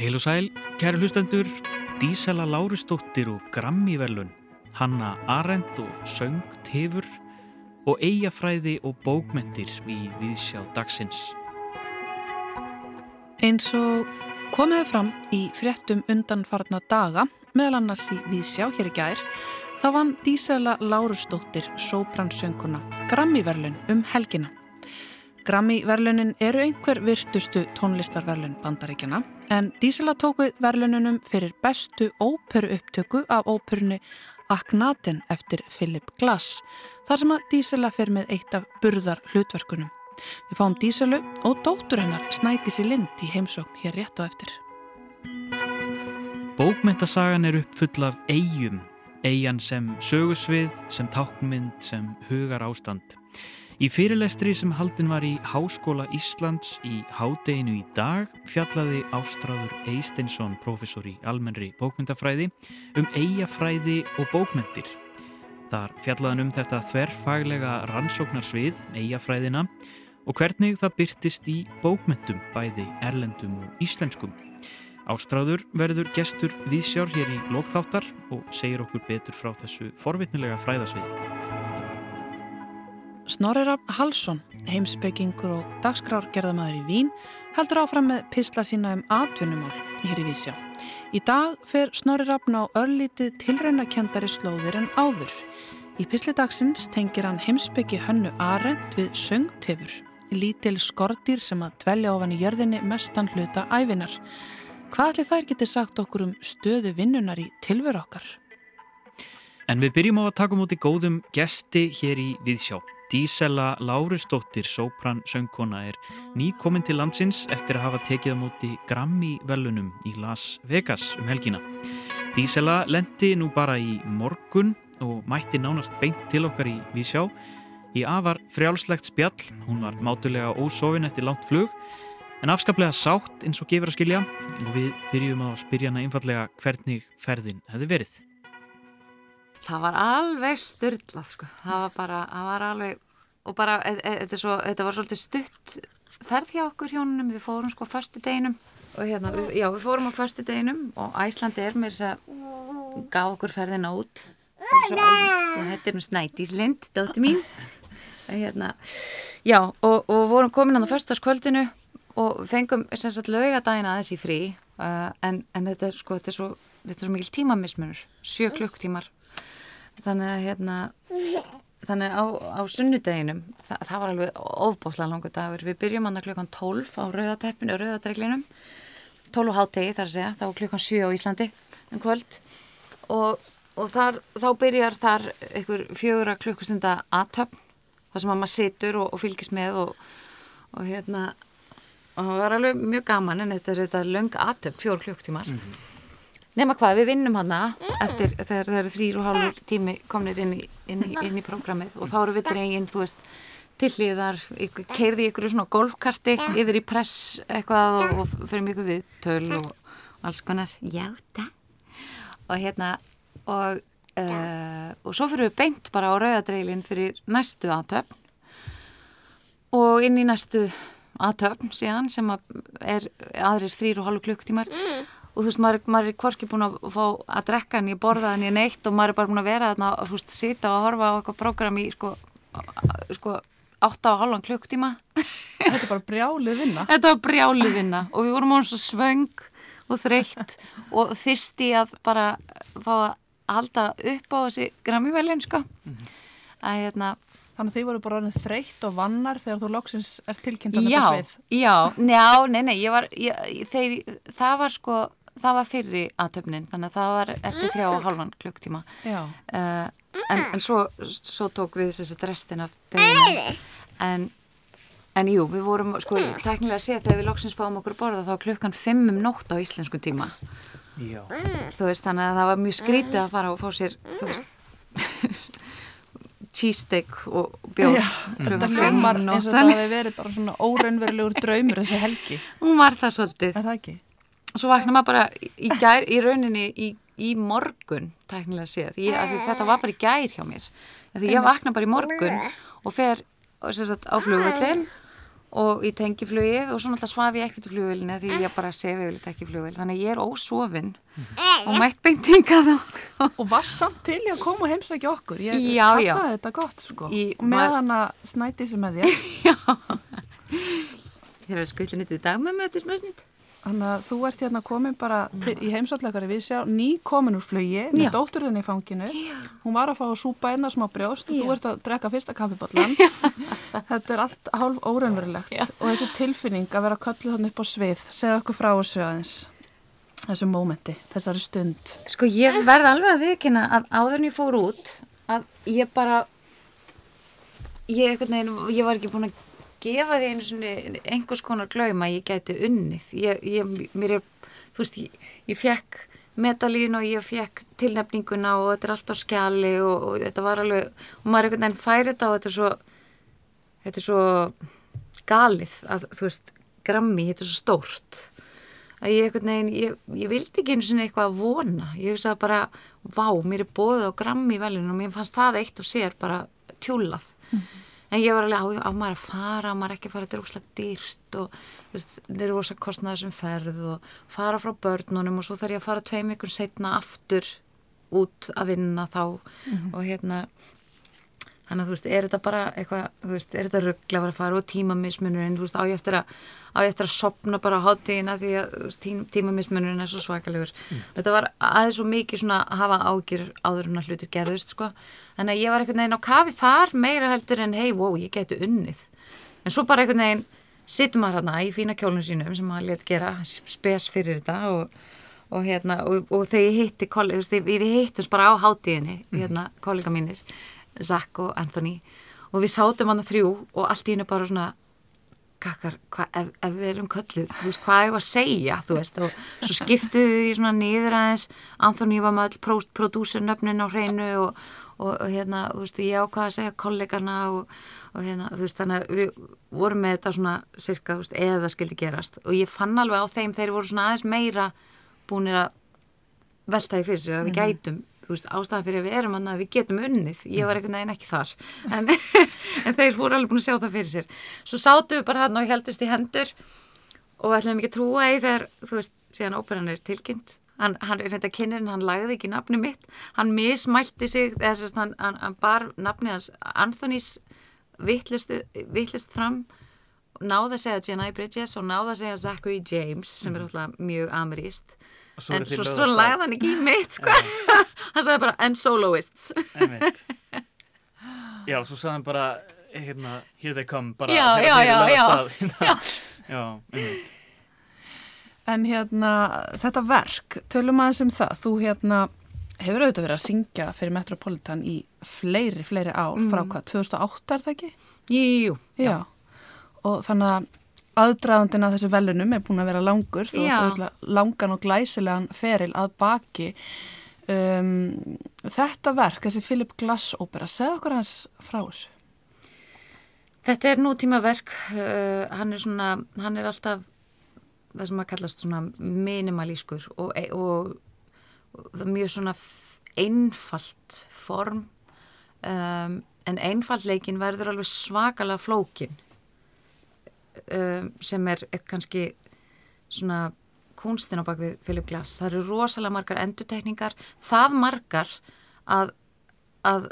Heil og sæl, kæru hlustendur, Dísela Lárustóttir og Grammy-verlun, Hanna Arendt og Söng Tefur og eigafræði og bókmentir í viðsjá dagsins. Eins og komiði fram í fréttum undanfarna daga, meðal annars í viðsjá hér í gær, þá vann Dísela Lárustóttir sópransönguna Grammy-verlun um helgina. Grammy-verlunin eru einhver virtustu tónlistarverlun bandaríkjana en Dísela tók við verlununum fyrir bestu óperu upptöku af óperunu Aknaten eftir Philip Glass þar sem að Dísela fer með eitt af burðar hlutverkunum. Við fáum Díselu og dóttur hennar Snædísi Lind í heimsókn hér rétt á eftir. Bókmentasagan er uppfull af eigum, eigan sem sögusvið, sem tákmynd, sem hugar ástand. Í fyrirlestri sem haldin var í Háskóla Íslands í hádeginu í dag fjallaði Ástráður Eisteinsson, professor í almennri bókmyndafræði, um eigafræði og bókmyndir. Þar fjallaðan um þetta þverfaglega rannsóknarsvið, eigafræðina, og hvernig það byrtist í bókmyndum, bæði erlendum og íslenskum. Ástráður verður gestur viðsjár hér í lokþáttar og segir okkur betur frá þessu forvitnilega fræðasviði. Snorri Raffn Hallsson, heimsbyggingur og dagskrárgerðamæður í Vín, heldur áfram með pisla sína um atvinnumál hér í Vísjá. Í dag fer Snorri Raffn á örlítið tilraunakendari slóðir en áður. Í pisli dagsins tengir hann heimsbyggi hönnu Arend við söngtefur, lítil skortýr sem að dvelja ofan í jörðinni mestan hluta ævinar. Hvað allir þær getur sagt okkur um stöðu vinnunar í tilveru okkar? En við byrjum á að taka múti góðum gesti hér í Víðsjá. Dísela Lárusdóttir, sópran söngkona, er nýkominn til landsins eftir að hafa tekið á móti Grammy-velunum í Las Vegas um helgina. Dísela lendi nú bara í morgun og mætti nánast beint til okkar í Vísjá. Í afar frjálslegt spjall, hún var mátulega ósofin eftir langt flug, en afskaplega sátt eins og gefur að skilja og við byrjum að spyrja hana einfallega hvernig ferðin hefði verið. Það var alveg styrlað sko, það var bara, það var alveg, og bara, e e þetta, svo, þetta var svolítið stutt ferð hjá okkur hjónunum, við fórum sko förstu deginum og hérna, við, já við fórum á förstu deginum og Æslandi er mér þess að gaf okkur ferðina út, það heitir Snædíslind, dótti mín, hérna, já og, og vorum komin á förstaskvöldinu og fengum sem sagt laugadagina aðeins í frí, uh, en, en þetta er sko, þetta er svo, þetta er svo mikil tímamismunur, sjö klukktímar þannig að hérna þannig á, á sunnudeginum það, það var alveg ofbáslega langu dagur. Við byrjum hann að klukkan 12 á rauðateppinu og rauðadreglinum 12 hátegi þar að segja, þá klukkan 7 á Íslandi en kvöld. Og, og þar, þá byrjar þar einhver fjögur að klukkustunda aðtöfn þar sem að maður situr og, og fylgis með og, og hérna og það var alveg mjög gaman en þetta er þetta löng aðtöfn, fjór klukktímar mm -hmm. Nefna hvað, við vinnum hana eftir þegar það eru þrýr og hálfur tími komnir inn í, inn í, inn í prógramið og þá eru við dreginn, þú veist, tilliðar, keirði ykkur svona golfkarti yfir í press eitthvað og, og fyrir mjög við töl og alls konar, já það og hérna og, uh, og svo fyrir við beint bara á rauðadreilin fyrir næstu aðtöfn og inn í næstu aðtöfn síðan sem að er aðrir þrýr og hálfur klukktímar og þú veist, maður, maður er hvorki búin að fá að drekka en ég borða en ég neitt og maður er bara búin að vera þarna og þú veist, sita og horfa á eitthvað program í sko, sko 8 á halvan klukktíma Þetta er bara brjálið vinna. Þetta var brjálið vinna og við vorum án svo svöng og þreytt og þyrsti að bara fá að halda upp á þessi grammivelin sko. Mm -hmm. að hérna Þannig að þið voru bara þreytt og vannar þegar þú loksins er tilkynnt að þetta sveið Já, já, nei, nei, ég var ég, þeir, það var sko það var fyrri aðtöfnin þannig að það var eftir þrjá og halvan klukktíma uh, en, en svo, svo tók við þess að restin af deginu en, en jú, við vorum sko teknilega að segja þegar við loksins fáum okkur borða þá klukkan 5 um nótt á íslensku tíma. Já. þú veist þannig að það var mjög skrítið að fara og fá sér þú veist cheesesteak og bjóð þetta hljómar eins og það hefði verið bara svona óraunverulegur draumur þessi helgi. Hún var það svolítið. Er það ekki? Svo vakna maður bara í, gær, í rauninni í, í morgun tæknilega séð, því, því þetta var bara í gær hjá mér því ég vakna bara í morgun og fer sagt, á flugvöldin og í tengiflugið og svo náttúrulega svaf ég ekkert í flugvélina því ég bara sefi yfirleitt ekki í flugvél þannig að ég er ósofin og mætt beintinga þá Og var samt til í að koma og heimsækja okkur. Ég Já, já. þetta gott, sko. Í- og með maður- hana snæti sem með þér. Þér er skvillin í dag með þetta smösnitt Þannig að þú ert hérna komin bara til, í heimsallakari við sjá, ný komin úr flugi, með Já. dóttur þenni í fanginu. Já. Hún var að fá að súpa einna smá brjóst og Já. þú ert að drekka fyrsta kaffiballan. Þetta er allt hálf óraunverulegt. Og þessi tilfinning að vera kölluð hann upp á svið, segja okkur frá þessu aðeins, þessu mómenti, þessari stund. Sko ég verð alveg að viðkynna að áður en ég fór út að ég bara ég, veginn, ég var ekki búin að gefa því einhvers konar glaum að ég gæti unnið. Ég, ég, er, þú veist ég, ég fekk medalín og ég fekk tilnefninguna og þetta er allt á skjali og, og þetta var alveg og maður einhvern veginn færi þetta og þetta er svo þetta er svo galið að þú veist grammi, þetta er svo stórt að ég einhvern veginn, ég, ég vildi ekki einu sinni eitthvað að vona, ég veist að bara vá, mér er bóðið á grammi velinu og mér fannst það eitt og sér bara tjúlað en ég var alveg á, á maður að fara, á maður ekki að fara þetta er óslega dýrst og þetta er óslega kostnaður sem ferð og fara frá börnunum og svo þarf ég að fara tveim ykkur setna aftur út að vinna þá og hérna Þannig að þú veist, er þetta bara eitthvað, þú veist, er þetta ruggla að fara og tímamismunurinn, þú veist, á ég eftir að, á ég eftir að sopna bara á hátíðina því að veist, tím, tímamismunurinn er svo svakalegur. Þetta var aðeins svo mikið svona að hafa ágjur áður en að hlutir gerðust, sko. Þannig að ég var einhvern veginn á kafi þar meira heldur en, hei, wow, ég geti unnið. En svo bara einhvern veginn sittum maður hérna í fína kjólinu sínum sem maður let gera spes fyrir þetta og, og hérna, og, og þegar ég hitti, við hittumst bara á hátíðinni, hérna, kollega mínir, Zach og Anthony. Og við sátum hann að þrjú og allt í hennu bara svona kakkar, hva, ef, ef við erum kölluð þú veist, hvað er að segja, þú veist og svo skiptuðu því svona niður aðeins. Anthony var með all prodúsernöfnin á hreinu og, og, og hérna, þú veist, ég ákvaða að segja kollegana og, og hérna, þú veist, þannig að við vorum með þetta svona cirka, þú veist, eða það skildi gerast. Og ég fann alveg á þeim þeir voru svona aðeins meira búinir að velta því fyrir sér að við gætum. þú veist, ástæðan fyrir að við erum annað að við getum unnið. Ég var einhvern veginn ekki þar. En, en þeir fóru alveg búin að sjá það fyrir sér. Svo sátu við bara hann og heldist í hendur og ætlaðum ekki að trúa í þegar þú veist, síðan óperan er tilkynnt. Hann, hann er þetta kynnin, hann lagði ekki nafni mitt. Hann mismælti sig eða sérst, hann, hann, hann bar nafni hans Anthony's vittlist fram. Náði að segja Jenny Bridges og náði að segja Zachary James sem er alltaf mjög ameríst svo en svo, svo lagði hann ekki í mitt sko. hann sagði bara and soloists. Já, svo sagði hann bara hérna, here they come bara Já, þegar já, já, já. já. En hérna, þetta verk, tölum aðeins um það, þú hérna hefur auðvitað verið að syngja fyrir Metropolitan í fleiri, fleiri ár, frá hvað, 2008 er það ekki? Jú, Já. Og þannig að aðdraðandina þessu velunum er búin að vera langur, þú ert langan og glæsilegan feril að baki. Um, þetta verk, þessi Philip Glass ópera, segð okkur hans frá þessu. Þetta er nútímaverk, uh, hann er svona, hann er alltaf það sem að kallast svona minimalískur og, og, og er mjög svona einfalt form um, en einfaldleikin verður alveg svakalega flókin um, sem er, kannski svona kunstin á bakvið Philip Glass. Það eru rosalega margar endutekningar, það margar að, að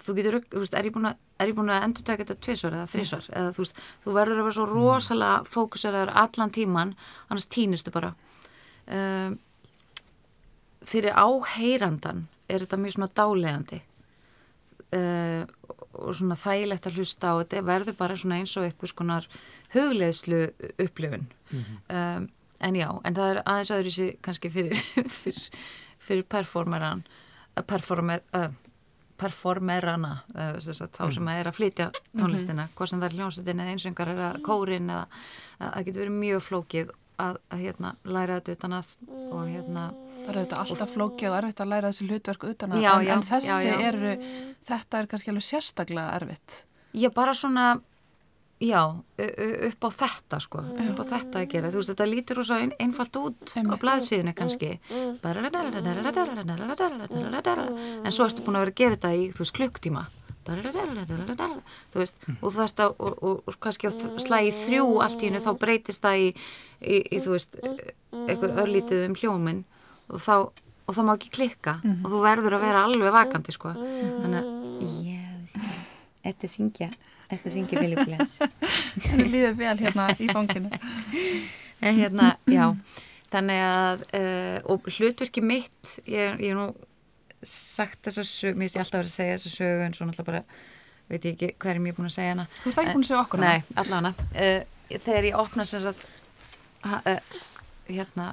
þú getur, þú veist, er ég búin að er ég búin að endur taka þetta tvisvar eða þrísvar eða þú veist, þú verður að vera svo rosalega fókuseraður allan tíman annars týnistu bara. Um, fyrir áheyrandan er þetta mjög svona dálegandi uh, og svona þægilegt að hlusta á þetta verður bara svona eins og eitthvað skonar hugleðslu upplifun. Um, en já, en það er aðeins öðru sér kannski fyrir fyrir, fyrir performeran uh, performer uh, performerana uh, sem sagt, þá sem að er að flytja tónlistina hvort sem það er hljómsveitin eða einsöngar eða kórin eða að það getur verið mjög flókið að, að hérna, læra þetta utan að og hérna Það eru auðvitað alltaf flókið og erfitt að læra þessi hlutverk utan að, Já, en, já, en þessi já, já. eru, þetta er kannski alveg sérstaklega erfitt. ég bara svona já, upp á þetta sko, upp á þetta að gera þú veist, þetta lítur úr svo ein, einfalt út á Einmitt. blaðsíðinu kannski en svo ertu búin að vera að gera þetta í þú veist, klukktíma þú veist, og þú veist að og, og, og kannski á slægi þrjú allt í hennu þá breytist það í, í, í þú veist, einhver örlítið um hljóminn og þá og það má ekki klikka og þú verður að vera alveg vakandi sko þannig að, já, þetta syngja þetta syngja Philip Glass Henni líður vel hérna í fanginu en hérna, já þannig að, uh, og hlutverki mitt ég er nú sagt þess að sög, mér finnst ég alltaf að vera að segja þess að sögu en svo náttúrulega bara veit ég ekki hverjum ég er búin að segja hana Þú ert ekki búin að segja okkur hana? Nei, allavega uh, þegar ég opna sem sagt uh, hérna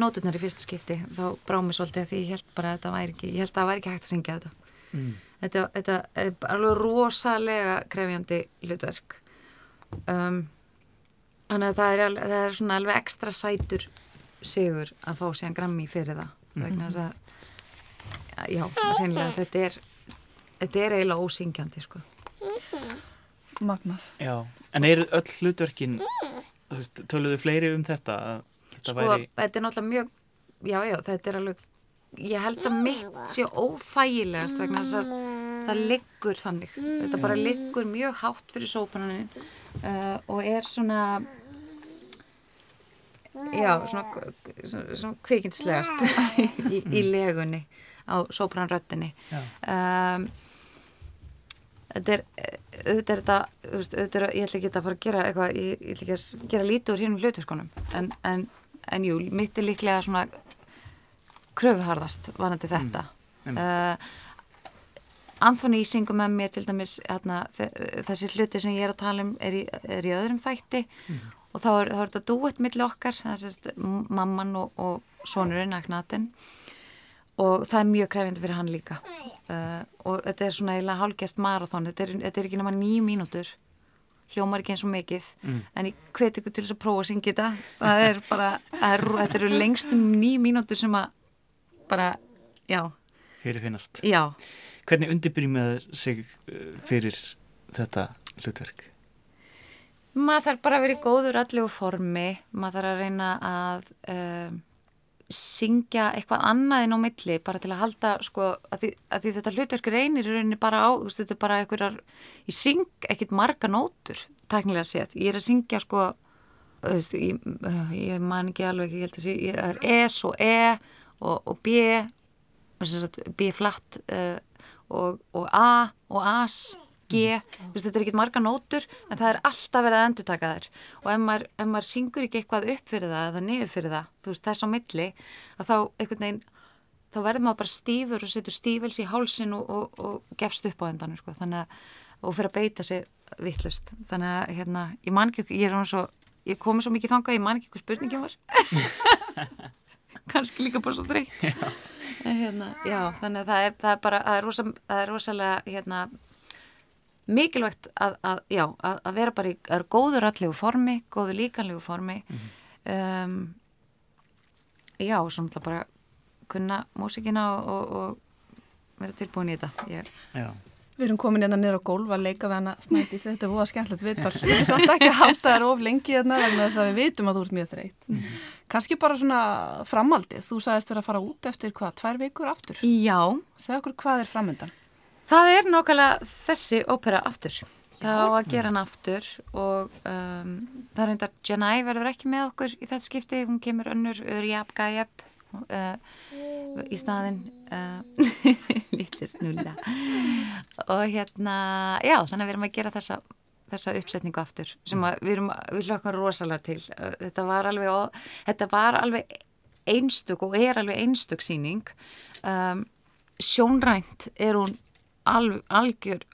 nóturnar í fyrsta skipti þá brá mér svolítið að því ég held bara að þetta væri ekki ég held að það væri ekki hægt að syngja þetta mm. þetta, þetta er alveg rosalega krefjandi hlutverk um, þannig að það er, alveg, það er svona alveg ekstra sætur sigur að fá síðan grammi fyrir það mm. vegna þess að já, reynilega þetta er þetta er eiginlega ósyngjandi sko. Magnað. Já, en eru öll hlutverkin töluðu fleiri um þetta? þetta sko, væri... þetta er náttúrulega mjög já, já, þetta er alveg ég held að mitt sé óþægilegast vegna þess að það liggur þannig. Þetta bara liggur mjög hátt fyrir sópanunin uh, og er svona já, svona, svona, svona kvikindslegast í, í legunni á sopranröttinni um, þetta er auðvitað er þetta, auðvitað er, ég ætla ekki að fara að gera eitthvað, ég, ég ætla ekki að gera lítið úr hérna um hlutverkonum en, en, en jú, mitt er líklega svona kröfuharðast vanandi þetta. mm. uh, Anthony syngur með mér til dæmis hérna, þessi hluti sem ég er að tala um er í, er í öðrum þætti. Mm. og þá er, þá er þetta dúett millir okkar, það er mamman og, og sonurinn, Agnatin og það er mjög krefjandi fyrir hann líka. Uh, og þetta er svona eiginlega hálgjast marathón, þetta er, þetta er ekki náma nýju mínútur. Hljómar ekki eins og mikið. Mm. en ég hveti ykkur til þess að prófa að syngja þetta. Það er bara, er, þetta eru lengstum nýju mínútur sem að bara, já. Fyrir finnast. Já. hvernig undirbyrjum sig uh, fyrir þetta hlutverk? maður þarf bara að vera í góður allir formi, maður þarf að reyna að um, syngja eitthvað annað inn á milli bara til að halda sko að því, að því þetta hlutverk reynir í rauninni bara á þú veist þetta er bara einhverjar ég syng ekkit marga nótur tæknilega séð, ég er að syngja sko veist, ég, ég man ekki alveg ég held að sé, það er S og E og, og B B flatt uh, og, og A og As G, Vist, þetta er ekkert marga nótur en það er alltaf verið að endur taka þær. Og ef maður, ef maður syngur ekki eitthvað upp fyrir það eða niður fyrir það, þú veist þess á milli að þá einhvern veginn þá verður maður bara stífur og setur stífils í hálsin og, og, og gefst upp á endan sko. þannig að, og fyrir að beita sig vittlust, þannig að hérna ég man ekki, ég er svo ég komi svo mikið þanga, ég man ekki hvað spurningin var. Kannski líka bara svo dreitt hérna, já, þannig að það er, það er bara, það er, rosa, það er rosalega hérna mikilvægt að, að, já, að, að vera bara í góður allegu formi, góður líkanlegu formi mm -hmm. um, já, og svo náttúrulega bara kunna músikina og, og, og vera tilbúin í þetta ég... Við erum komin hérna niður á gólf að leika við hana snættis, þetta er búið að skemmtilegt viðtal við erum samt ekki að halda þér of lengi hérna vegna þess að við vitum að þú ert mjög þreyt mm -hmm. kannski bara svona framaldið þú sagðist verið að fara út eftir hvað, tvær vikur aftur? Já Segð okkur hvað er framöndan? Það er nákvæmlega þessi ópera aftur. Það á að gera hann aftur og um, það reyndar Janai verður ekki með okkur í þetta skipti. Hún kemur önnur Uriab Gajab uh, í staðin uh, lítið snulla. Og hérna, já, þannig að við erum að gera þessa, þessa uppsetningu aftur sem að, við erum við hlökkum rosalega til. Uh, þetta var alveg, þetta var alveg einstök og er alveg einstök síning. Um, sjónrænt er hún alg, algjör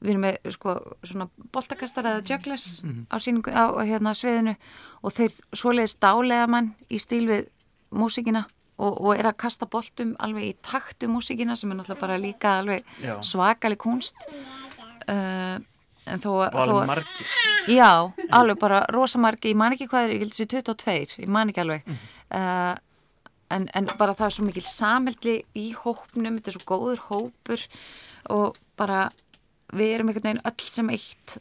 við erum með sko svona boltakastar eða juggles mm -hmm. á, síningu, á hérna sviðinu og þeir svoleiðis dálega mann í stíl við músikina og, og er að kasta boltum alveg í taktu músikina sem er náttúrulega bara líka alveg svakalig kunst uh, en þó og alveg margir. Já, alveg bara rosamargi, ég man ekki hvað er, ég held þessi 22 ég man ekki alveg. Mm -hmm. uh, en, en bara það er svo mikil samhildli í hópnum, þetta er svo góður hópur og bara við erum einhvern veginn öll sem eitt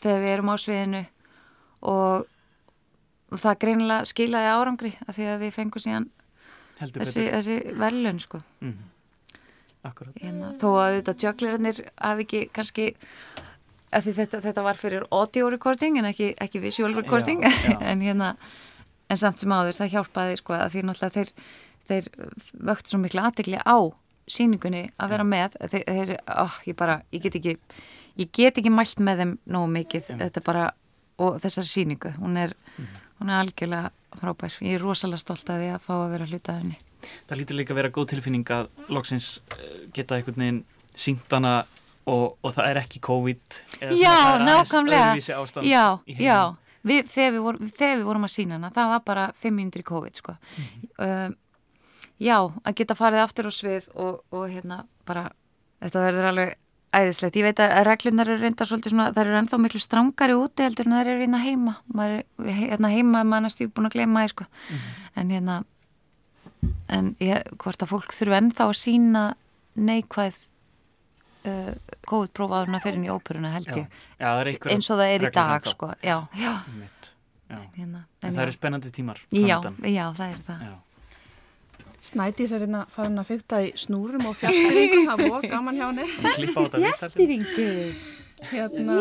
þegar við erum á sviðinu og, og það greinilega skilaði árangri að því að við fengum síðan þessi, þessi verðlun sko mm. akkurat. hérna, þó að þetta jugglerarnir hafi ekki kannski þetta, þetta var fyrir audio recording en ekki, ekki visual recording Já, já. en hérna en samt sem áður það hjálpaði sko að því náttúrulega þeir, þeir vögt svo miklu aðtegli á síningunni að vera með þeir, þeir oh, ég bara, ég get ekki ég get ekki mælt með þeim nógu mikið. Þetta bara, og þessari síningu hún er, hún er algjörlega frábær, ég er rosalega stolt að því að fá að vera hluta af henni. Það lítur líka að vera góð tilfinning að loksins eh, geta einhvern veginn sínt hana og, og það er ekki COVID Já, nákvæmlega. Já, já, við, þegar, við vorum, þegar við vorum að sína hana, það var bara 5 mínútur í COVID, sko. Mhm. uh, já, að geta farið aftur á svið og, og hérna bara, þetta verður alveg æðislegt. Ég veit að reglunar eru reynda svolítið svona, það eru ennþá miklu strángari úti heldur en það eru hérna heima. Maður er hérna heima, maður er stíf búin að gleyma því, sko. Mhm. En hérna, en ég, hvort að fólk þurfu ennþá að sína neikvæð uh, en að fyrir í óperuna held ég eins og það er í dag sko. já, já, Já. hérna, En það eru spennandi tímar já, já, það er það Já. Snædís er hérna farin að fykta í snúrum og fjastýringum, það var gaman hjá henni. Viðtal. Hérna,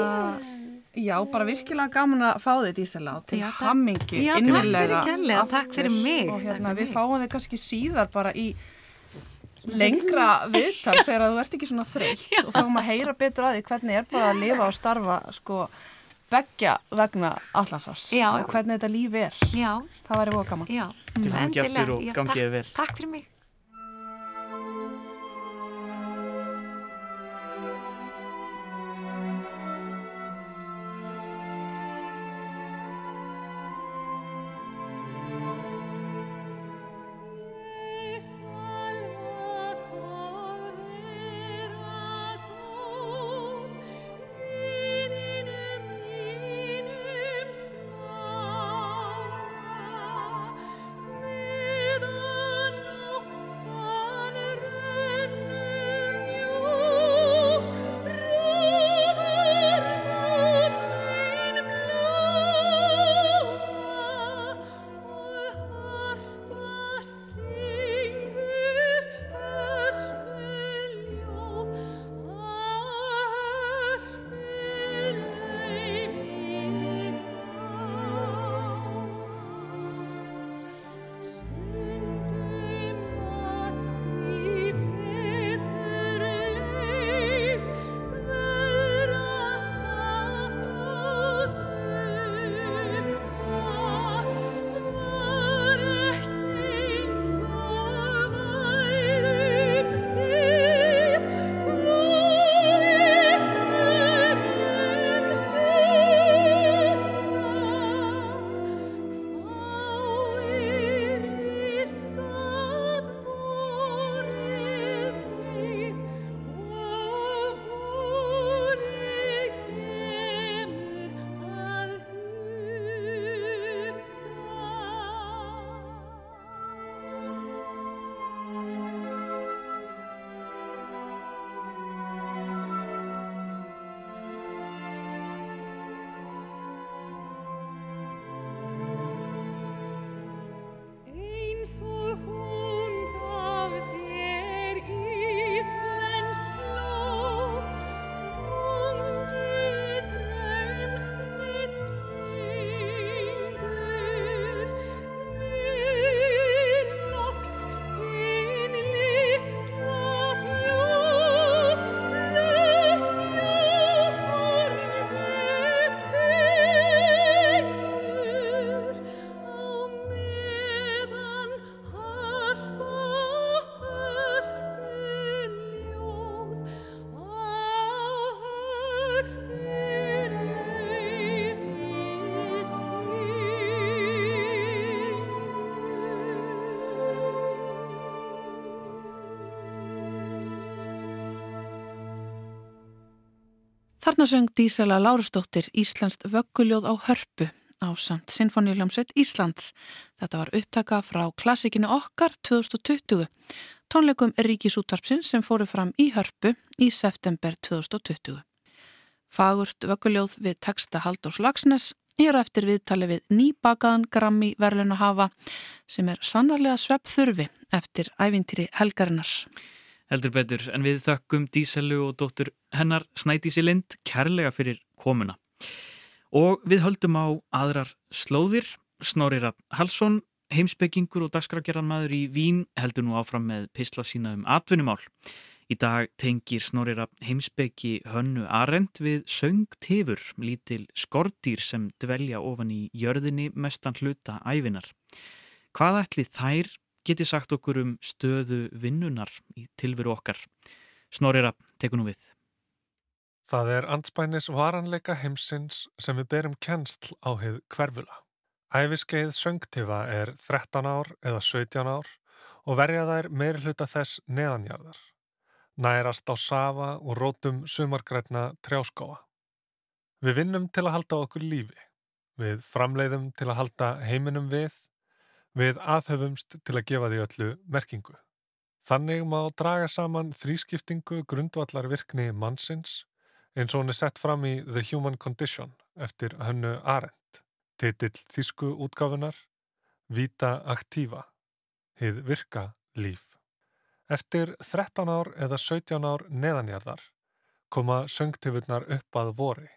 já, bara virkilega gaman að fá þið Dísela og til Já, takk. hammingi Já, takk innilega. fyrir kærlega, takk fyrir mig, Og takk hérna, við mig. fáum þið kannski síðar bara í lengra viðtal þegar þú ert ekki svona þreytt og fáum að heyra betur að því hvernig er bara að lifa og starfa sko beggja vegna allansás Já. og hvernig þetta líf er. já, Það væri voða gaman. já Til endilega. aftur og Já, gangi takk- þér vel. Takk fyrir mig Þarna söng Dísela Lárusdóttir Íslandst vögguljóð á hörpu á samt Sinfoníuljómsveit Íslands. Þetta var upptaka frá klassikinu okkar 2020, tónleikum Ríkisútvarpsins sem fóru fram í hörpu í september 2020. Fagurt vögguljóð við texta Halldórs Lagsnes er eftir viðtali við nýbakaðan Grammy verðlun að hafa sem er sannarlega svepp þurfi eftir ævintýri helgarinnar. Heldur betur, en við þökkum Díselu og dóttur hennar Snædísi Lind kærlega fyrir komuna. Og við höldum á aðrar slóðir, Snorri Rapp Halsson, heimsbyggingur og dagskrafgerðanmaður í Vín heldur nú áfram með pisla sína um atvinnumál. Í dag tengir Snorri Rapp heimsbyggi hönnu Arend við söngtifur, lítil skordýr sem dvelja ofan í jörðinni mestan hluta ævinar. Hvað ætli þær geti sagt okkur um stöðu vinnunar í tilveru okkar? Snorri Rapp, tekur nú við. Það er anspænis varanleika heimsins sem við berum kennsl á heið hverfula. Æfiskeið söngtifa er 13 ár eða 17 ár og verja þær meiri hluta þess neðanjarðar. Nærast á safa og rótum sumargrætna trjáskóa. Við vinnum til að halda okkur lífi. Við framleiðum til að halda heiminum við. Við aðhöfumst til að gefa því öllu merkingu. Þannig má draga saman þrískiptingu grundvallar virkni mannsins eins og hún er sett fram í The Human Condition eftir hönnu Arendt. Titill þísku útgáfunar Vita Activa Hið virka líf. Eftir 13 ár eða 17 ár neðanjarðar koma söngtifurnar upp að vori.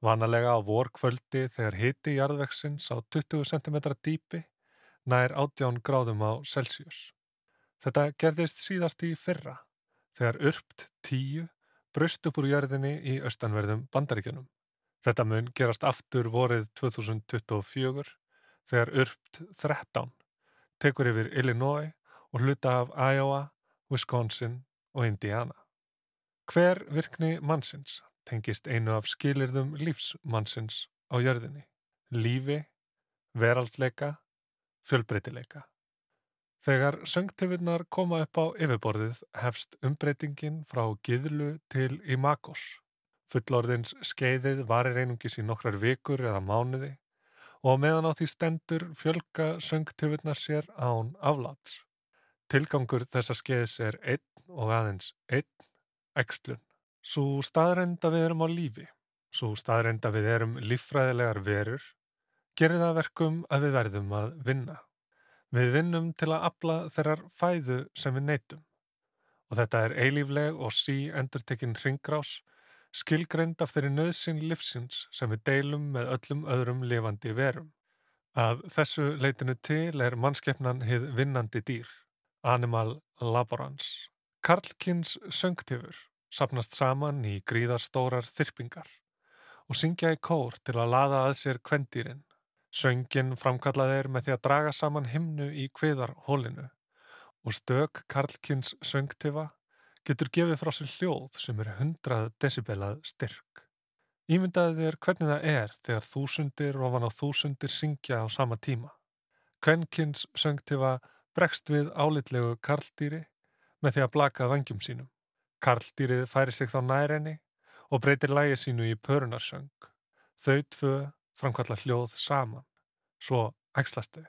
Vanalega á vorkvöldi þegar hiti jarðveksins á 20 cm dýpi nær 18 gráðum á Celsius. Þetta gerðist síðast í fyrra þegar urpt 10 brust upp úr jörðinni í austanverðum bandaríkjunum. Þetta mun gerast aftur vorið 2024 þegar urpt 13 tekur yfir Illinois og hluta af Iowa, Wisconsin og Indiana. Hver virkni mannsins tengist einu af skilirðum lífsmannsins á jörðinni? Lífi, veraldleika, fjölbreytileika. Þegar söngtifurnar koma upp á yfirborðið hefst umbreytingin frá giðlu til imagos. Fullorðins skeiðið varir einungis í nokkrar vikur eða mánuði og meðan á því stendur fjölga söngtifurnar sér án afláts. Tilgangur þessa skeiðis er einn og aðeins einn, ekslun. Svo staðrenda við erum á lífi, svo staðrenda við erum líffræðilegar verur, gerir það verkum að við verðum að vinna. Við vinnum til að afla þeirrar fæðu sem við neytum. Og þetta er eilífleg og sí endurtekinn ringgrás, skilgreind af þeirri nöðsinn livsins sem við deilum með öllum öðrum lifandi verum. Að þessu leitinu til er mannskeppnan hið vinnandi dýr, animal laborans. Karlkins söngtifur sapnast saman í gríðarstórar þyrpingar og syngja í kór til að laða að sér kvendýrin. Söngin framkallað er með því að draga saman himnu í kviðarhólinu og stök Karlkins söngtifa getur gefið frá sér hljóð sem er 100 decibelað styrk. Ímyndaði þér hvernig það er þegar þúsundir ofan á þúsundir syngja á sama tíma. Kvenkins söngtifa bregst við álitlegu karldýri með því að blaka vangjum sínum. Karldýrið færi sig þá nærenni og breytir lægi sínu í pörunarsöng. Þau tvö framkalla hljóð saman, svo ægslast þau.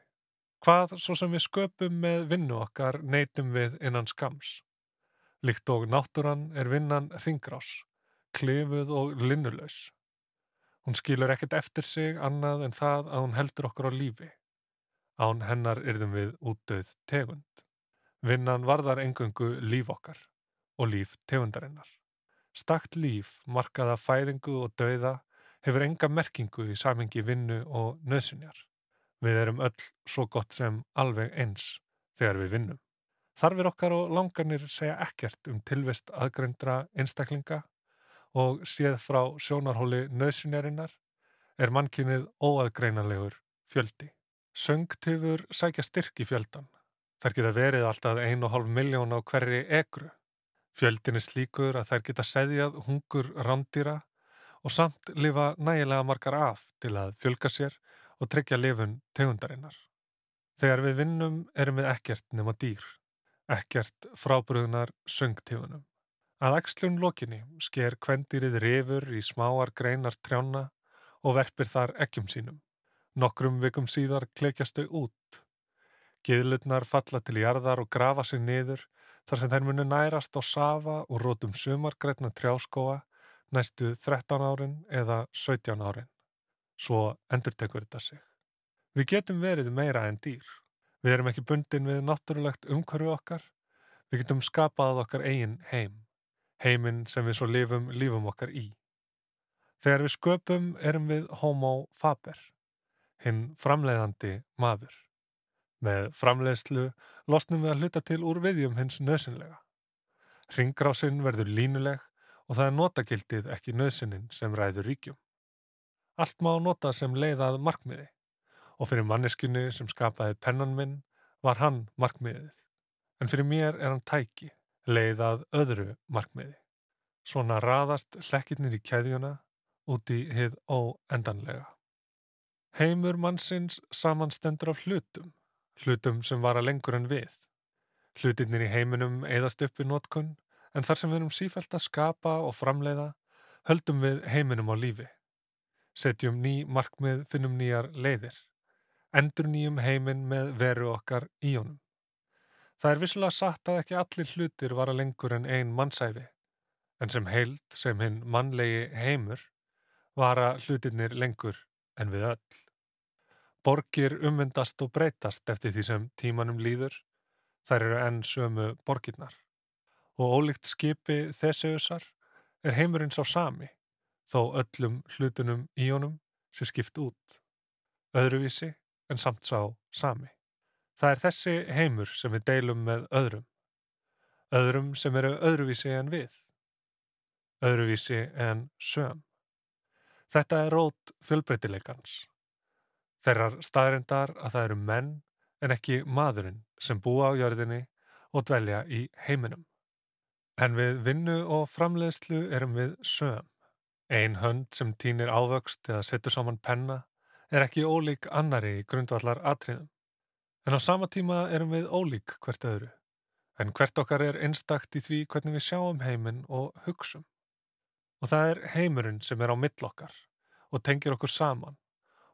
Hvað svo sem við sköpum með vinnu okkar neytum við innan skams. Líkt og náttúran er vinnan ringrás, klifuð og linnulaus. Hún skilur ekkert eftir sig annað en það að hún heldur okkur á lífi. Án hennar yrðum við útdauð tegund. Vinnan varðar engöngu líf okkar og líf tegundarinnar. Stakt líf, markaða fæðingu og dauða hefur enga merkingu í samengi vinnu og nöðsynjar. Við erum öll svo gott sem alveg eins þegar við vinnum. Þarfir okkar og langanir segja ekkert um tilvist aðgrendra einstaklinga og séð frá sjónarhóli nöðsynjarinnar er mannkynnið óaðgreinanlegur fjöldi. Söngtifur sækja styrk í fjöldan. Þær geta verið alltaf 1,5 miljón á hverri ekru. Fjöldin er slíkur að þær geta seðjað hungur rándýra og samt lifa nægilega margar af til að fjölga sér og tryggja lifun tegundarinnar. Þegar við vinnum erum við ekkert nema dýr, ekkert frábröðunar söngtífunum. Að ekslun lokinni sker kvendýrið rifur í smáar greinar trjána og verpir þar ekkjum sínum. Nokkrum vikum síðar klekjast þau út. Giðlutnar falla til jarðar og grafa sig niður þar sem þær munu nærast á safa og rótum sumargrætna trjáskóa næstu 13 árin eða 17 árin. Svo endur tekur þetta sig. Við getum verið meira en dýr. Við erum ekki bundin við náttúrulegt umhverfi okkar. Við getum skapað okkar eigin heim, heiminn sem við svo lifum lífum okkar í. Þegar við sköpum erum við homo faber, hinn framleiðandi maður. Með framleiðslu losnum við að hluta til úr viðjum hins nöðsynlega. Ringgrásinn verður línuleg og það er notagildið ekki nöðsynnin sem ræður ríkjum. Allt má nota sem leiðað markmiði og fyrir manneskunni sem skapaði pennan minn var hann markmiðið. En fyrir mér er hann tæki, leiðað öðru markmiði. Svona raðast hlekkirnir í keðjuna út í hið óendanlega. Heimur mannsins samanstendur af hlutum, hlutum sem vara lengur en við. Hlutirnir í heiminum eðast upp við nótkunn, en þar sem við erum sífælt að skapa og framleiða, höldum við heiminum á lífi. Setjum ný markmið, finnum nýjar leiðir. Endur nýjum heiminn með veru okkar í honum. Það er vissulega satt að ekki allir hlutir vara lengur en ein mannsæfi, en sem heild, sem hinn mannlegi heimur, vara hlutirnir lengur en við öll. Borgir ummyndast og breytast eftir því sem tímanum líður, þær eru enn sömu borgirnar. Og ólíkt skipi Theseusar er heimurinn sá sami, þó öllum hlutunum í honum sé skipt út. Öðruvísi en samt sá sami. Það er þessi heimur sem við deilum með öðrum. Öðrum sem eru öðruvísi en við. Öðruvísi en söm. Þetta er rót fjölbreytileikans. Þeirrar staðrindar að það eru menn en ekki maðurinn sem búa á jörðinni og dvelja í heiminum. En við vinnu og framleiðslu erum við söm. Ein hönd sem týnir ávöxt eða setur saman penna er ekki ólík annari í grundvallar atriðum. En á sama tíma erum við ólík hvert öðru. En hvert okkar er einstakt í því hvernig við sjáum heiminn og hugsum. Og það er heimurinn sem er á mill okkar og tengir okkur saman.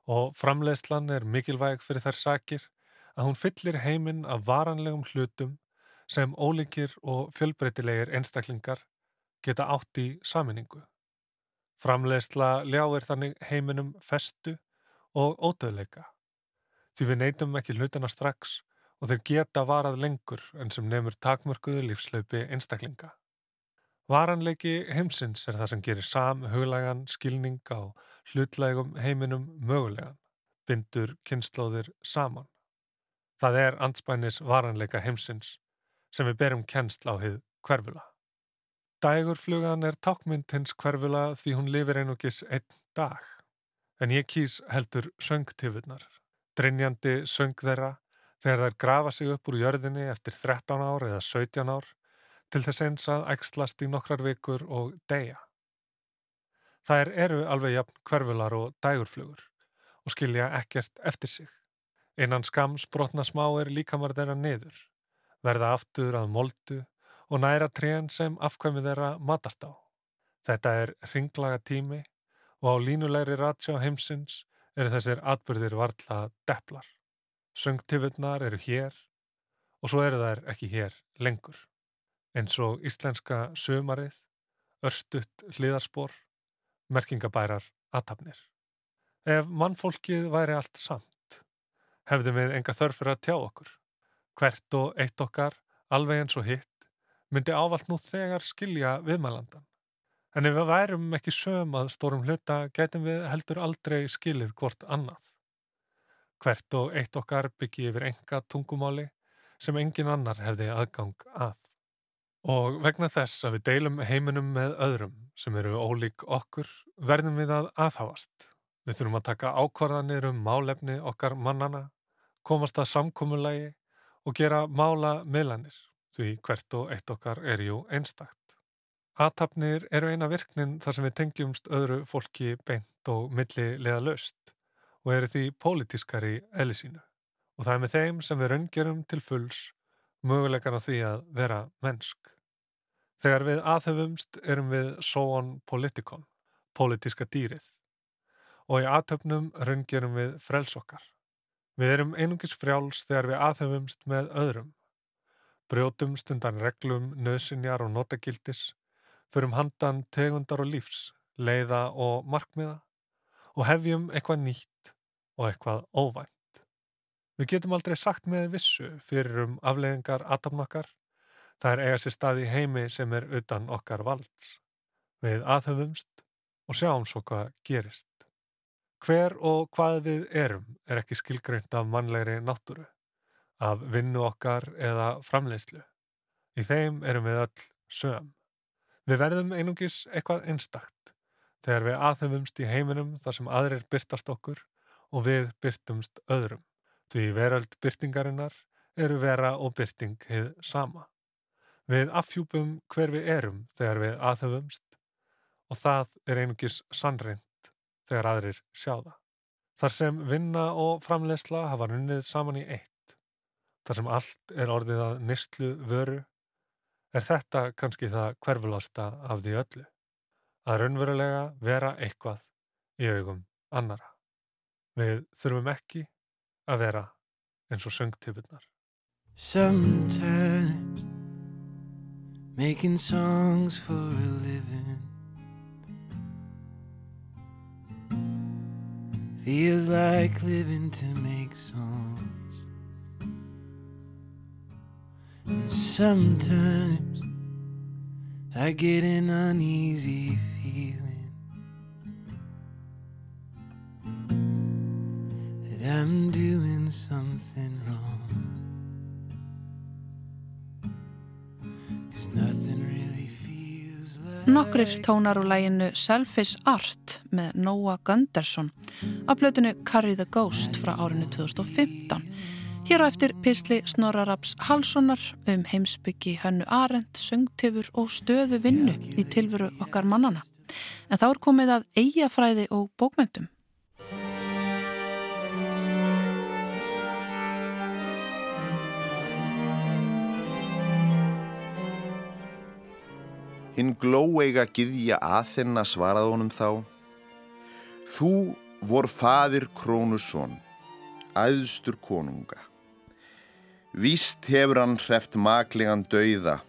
Og framleiðslan er mikilvæg fyrir þær sakir að hún fyllir heiminn af varanlegum hlutum sem ólíkir og fjölbreytilegir einstaklingar geta átt í saminningu. Framleiðsla ljáir þannig heiminum festu og ódöðleika. Því við neytum ekki hlutana strax og þeir geta varað lengur en sem nefnur takmörkuðu lífslaupi einstaklinga. Varanleiki heimsins er það sem gerir sam huglægan skilning á hlutlægum heiminum mögulegan, bindur kynnslóðir saman. Það er anspænis varanleika heimsins sem við berum kennsl á hið hverfula. Dægurflugan er tákmynd hins hverfula því hún lifir einugis einn dag. En ég kýs heldur söngtifurnar, drinjandi söng þeirra þegar þær grafa sig upp úr jörðinni eftir 13 ár eða 17 ár til þess eins að ægslast í nokkrar vikur og deyja. Þær eru alveg jafn hverfular og dægurflugur og skilja ekkert eftir sig. Einan skams brotna smáir líkamar þeirra niður, verða aftur að moldu og næra trén sem afkvæmi þeirra matast á. Þetta er ringlaga tími og á línulegri ratsjá heimsins eru þessir atbyrðir varla deplar. Söngtifurnar eru hér og svo eru þær ekki hér lengur. Eins og íslenska sömarið, örstutt hliðarspor, merkingabærar aðtapnir. Ef mannfólkið væri allt samt, hefðum við enga þörf fyrir að tjá okkur. Hvert og eitt okkar, alveg eins og hitt, myndi ávalt nú þegar skilja viðmælandan. En ef við værum ekki söm að stórum hluta, getum við heldur aldrei skilið hvort annað. Hvert og eitt okkar byggi yfir enga tungumáli sem engin annar hefði aðgang að. Og vegna þess að við deilum heiminum með öðrum sem eru ólík okkur, verðum við að aðháast. Við þurfum að taka ákvarðanir um málefni okkar mannana, komast að samkommulagi og gera mála miðlanir, því hvert og eitt okkar er jú einstakt. Aðtapnir eru eina virknin þar sem við tengjumst öðru fólki beint og milli leða löst og eru því pólitískari eðli sínu. Og það er með þeim sem við raungerum til fulls mögulegan á því að vera mennsk. Þegar við aðhefumst erum við sóan politikon, pólitíska dýrið. Og í aðtöfnum raungerum við frels okkar. Við erum einungis frjáls þegar við aðhefumst með öðrum. Brjótumst undan reglum, nöðsynjar og notagildis, förum handan tegundar og lífs, leiða og markmiða og hefjum eitthvað nýtt og eitthvað óvænt. Við getum aldrei sagt með vissu fyrir um afleiðingar atamnakkar Það er eiga sér stað í heimi sem er utan okkar valds. Við aðhöfumst og sjáum svo hvað gerist. Hver og hvað við erum er ekki skilgreint af mannlegri náttúru, af vinnu okkar eða framleiðslu. Í þeim erum við öll söm. Við verðum einungis eitthvað einstakt þegar við aðhefumst í heiminum þar sem aðrir byrtast okkur og við byrtumst öðrum. Því veröld byrtingarinnar eru vera og byrting hið sama. Við afhjúpum hver við erum þegar við aðhefumst og það er einungis sannreint þegar aðrir sjá það. Þar sem vinna og framleysla hafa runnið saman í eitt. Þar sem allt er orðið að nýstlu vöru er þetta kannski það hverfulasta af því öllu. Að raunverulega vera eitthvað í augum annara. Við þurfum ekki að vera eins og söngtifurnar. Sometimes making songs for a living feels like living to make songs. And sometimes I get an uneasy feeling that I'm doing something wrong. Nokkrir tónar úr læginu Selfish Art með Noah Gunderson af blötinu Carry the Ghost frá árinu 2015. Hér á eftir pisli Snorraraps Halssonar um heimsbyggi Hönnu Arendt, söngtifur og stöðu vinnu í tilveru okkar mannana. En þá er komið að eigafræði og bókmyndum. Hinn glóeiga gyðja Aþenna svaraði honum þá Þú vor fadir Krónusson, æðstur konunga. Víst hefur hann hreft maklegan dauða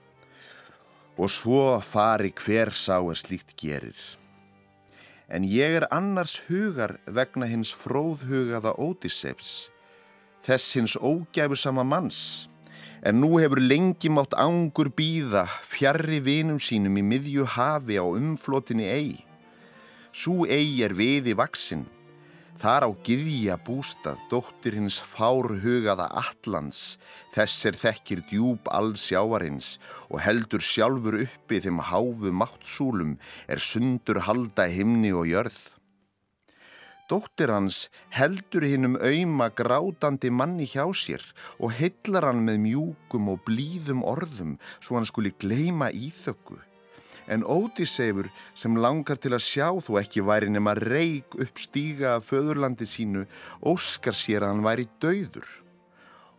og svo fari hver sá er slíkt gerir. En ég er annars hugar vegna hins fróðhugaða Ódissefs, þess hins ógæfusama manns, en nú hefur lengi mátt ángur býða fjarrri vinum sínum í miðju hafi á umflotinni ei. Sú ei er viði vaksin, þar á gyðja bústað dóttir hins fárhugaða Allans, þess er þekkir djúb allsjávarins og heldur sjálfur uppi þeim háfu máttsúlum er sundur halda himni og jörð. Dóttir hans heldur hinnum auðma grátandi manni hjá sér og heillar hann með mjúkum og blíðum orðum svo hann skuli gleima íþökku. En Ódíseifur sem langar til að sjá þó ekki væri nema reik upp stíga af föðurlandi sínu óskar sér að hann væri dauður.